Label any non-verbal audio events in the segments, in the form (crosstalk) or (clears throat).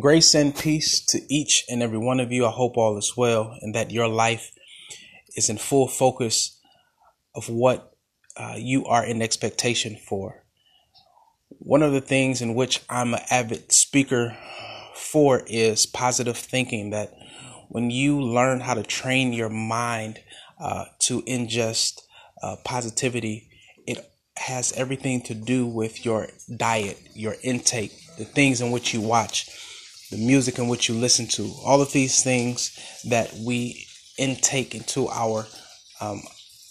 Grace and peace to each and every one of you. I hope all is well and that your life is in full focus of what uh, you are in expectation for. One of the things in which I'm an avid speaker for is positive thinking. That when you learn how to train your mind uh, to ingest uh, positivity, it has everything to do with your diet, your intake, the things in which you watch the music in which you listen to, all of these things that we intake into our um,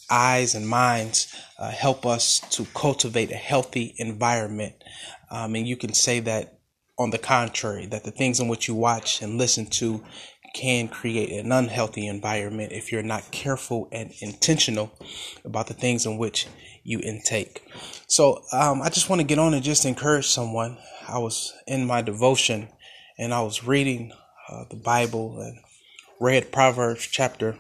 eyes and minds uh, help us to cultivate a healthy environment. Um, and you can say that on the contrary, that the things in which you watch and listen to can create an unhealthy environment if you're not careful and intentional about the things in which you intake. So um, I just want to get on and just encourage someone. I was in my devotion and I was reading uh, the Bible and read Proverbs chapter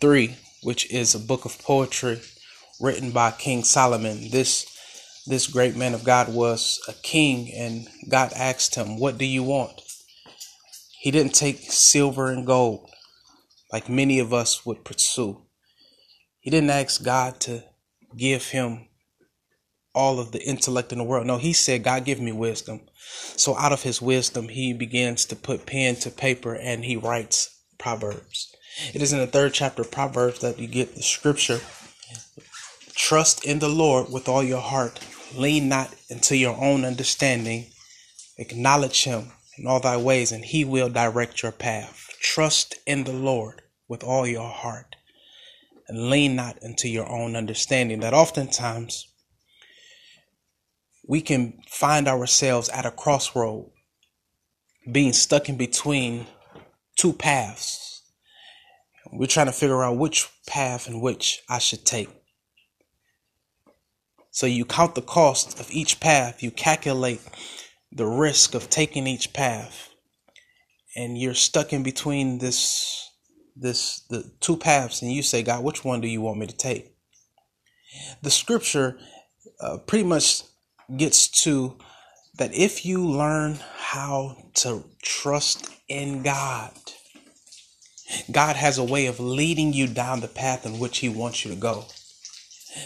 3, which is a book of poetry written by King Solomon. This this great man of God was a king and God asked him, "What do you want?" He didn't take silver and gold like many of us would pursue. He didn't ask God to give him all of the intellect in the world. No, he said, God, give me wisdom. So out of his wisdom, he begins to put pen to paper and he writes Proverbs. It is in the third chapter of Proverbs that you get the scripture Trust in the Lord with all your heart, lean not into your own understanding, acknowledge him in all thy ways, and he will direct your path. Trust in the Lord with all your heart, and lean not into your own understanding. That oftentimes we can find ourselves at a crossroad, being stuck in between two paths. We're trying to figure out which path and which I should take. So you count the cost of each path, you calculate the risk of taking each path, and you're stuck in between this this the two paths, and you say, God, which one do you want me to take? The scripture uh, pretty much gets to that if you learn how to trust in God, God has a way of leading you down the path in which He wants you to go.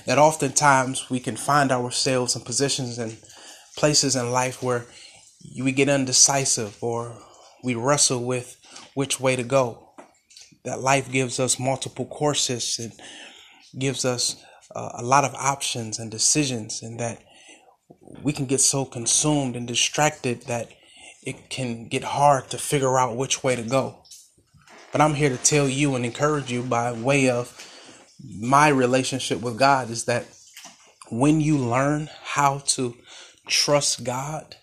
That oftentimes we can find ourselves in positions and places in life where we get undecisive or we wrestle with which way to go. That life gives us multiple courses and gives us uh, a lot of options and decisions, and that we can get so consumed and distracted that it can get hard to figure out which way to go. But I'm here to tell you and encourage you by way of my relationship with God is that when you learn how to trust God,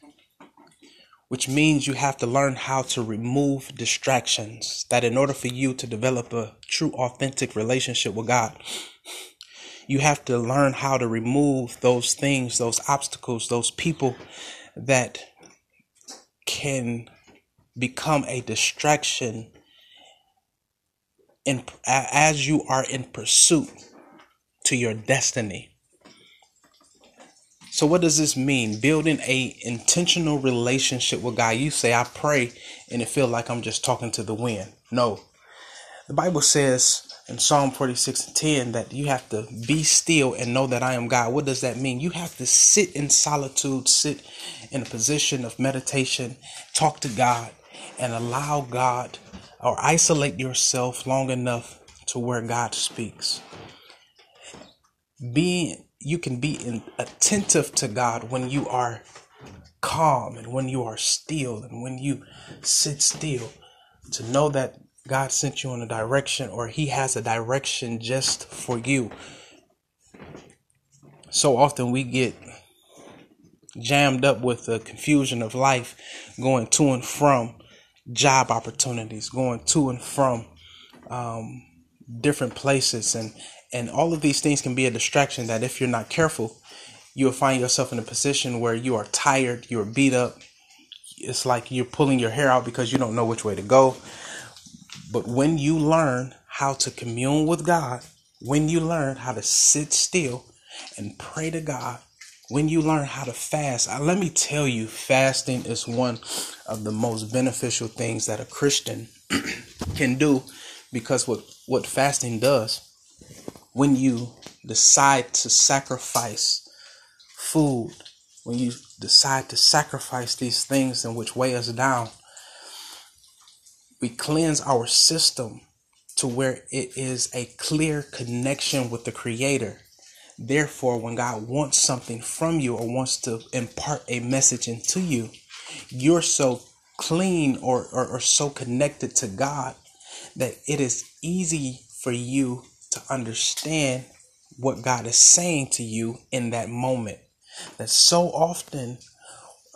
which means you have to learn how to remove distractions, that in order for you to develop a true, authentic relationship with God, you have to learn how to remove those things, those obstacles, those people that can become a distraction in, as you are in pursuit to your destiny. So what does this mean? Building a intentional relationship with God. You say I pray and it feel like I'm just talking to the wind. No. The Bible says in Psalm 46 and 10 that you have to be still and know that I am God. What does that mean? You have to sit in solitude, sit in a position of meditation, talk to God, and allow God or isolate yourself long enough to where God speaks. Being you can be in, attentive to God when you are calm and when you are still and when you sit still to know that God sent you in a direction or He has a direction just for you. So often we get jammed up with the confusion of life, going to and from job opportunities, going to and from um, different places, and and all of these things can be a distraction. That if you're not careful, you will find yourself in a position where you are tired, you're beat up. It's like you're pulling your hair out because you don't know which way to go. But when you learn how to commune with God, when you learn how to sit still and pray to God, when you learn how to fast, uh, let me tell you, fasting is one of the most beneficial things that a Christian (clears throat) can do because what, what fasting does, when you decide to sacrifice food, when you decide to sacrifice these things in which weigh us down, we cleanse our system to where it is a clear connection with the Creator. Therefore, when God wants something from you or wants to impart a message into you, you're so clean or, or, or so connected to God that it is easy for you to understand what God is saying to you in that moment. That so often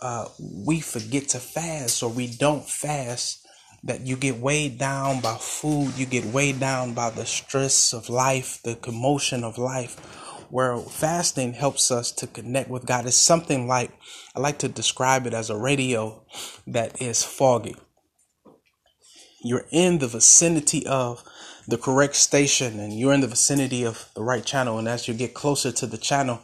uh, we forget to fast or we don't fast that you get weighed down by food, you get weighed down by the stress of life, the commotion of life. Where fasting helps us to connect with God. It's something like I like to describe it as a radio that is foggy. You're in the vicinity of the correct station and you're in the vicinity of the right channel. And as you get closer to the channel,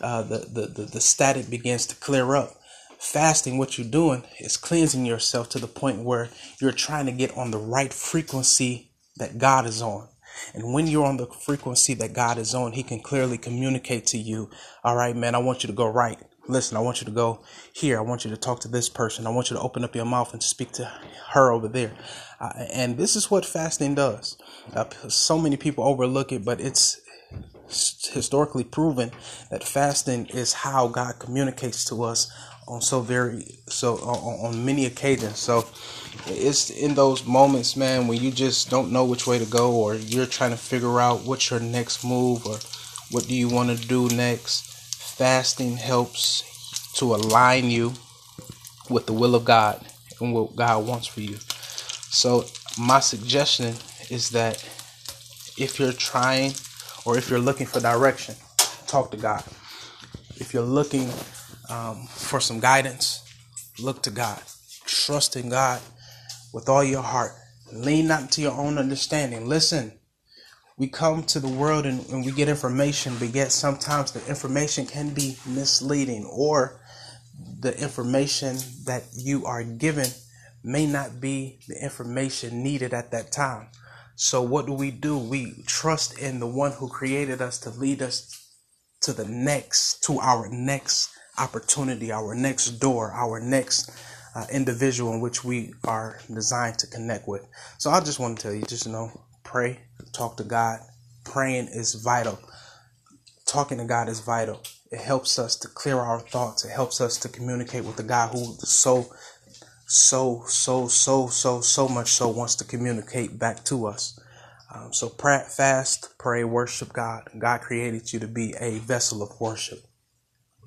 uh, the, the, the, the static begins to clear up fasting, what you're doing is cleansing yourself to the point where you're trying to get on the right frequency that God is on. And when you're on the frequency that God is on, He can clearly communicate to you, all right, man, I want you to go right. Listen, I want you to go here. I want you to talk to this person. I want you to open up your mouth and speak to her over there. Uh, and this is what fasting does. Uh, so many people overlook it, but it's historically proven that fasting is how God communicates to us on so very so on, on many occasions. So it's in those moments, man, when you just don't know which way to go, or you're trying to figure out what's your next move, or what do you want to do next. Fasting helps to align you with the will of God and what God wants for you. So my suggestion is that if you're trying or if you're looking for direction, talk to God. If you're looking um, for some guidance, look to God. Trust in God with all your heart. Lean not to your own understanding. Listen, we come to the world and, and we get information, but yet sometimes the information can be misleading or the information that you are given may not be the information needed at that time. So, what do we do? We trust in the one who created us to lead us to the next, to our next opportunity, our next door, our next uh, individual in which we are designed to connect with. So I just want to tell you, just you know, pray, talk to God. Praying is vital. Talking to God is vital. It helps us to clear our thoughts. It helps us to communicate with the God who so, so, so, so, so, so much so wants to communicate back to us. Um, so pray, fast, pray, worship God. God created you to be a vessel of worship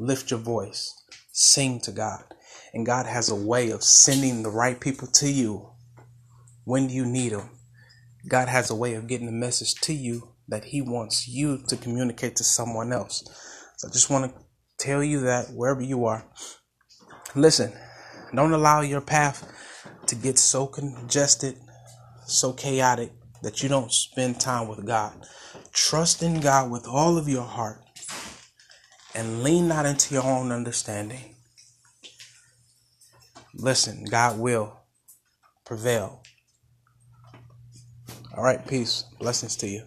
lift your voice, sing to God. And God has a way of sending the right people to you when you need them. God has a way of getting the message to you that He wants you to communicate to someone else. So I just want to tell you that wherever you are, listen, don't allow your path to get so congested, so chaotic that you don't spend time with God. Trust in God with all of your heart and lean not into your own understanding. Listen, God will prevail. All right, peace. Blessings to you.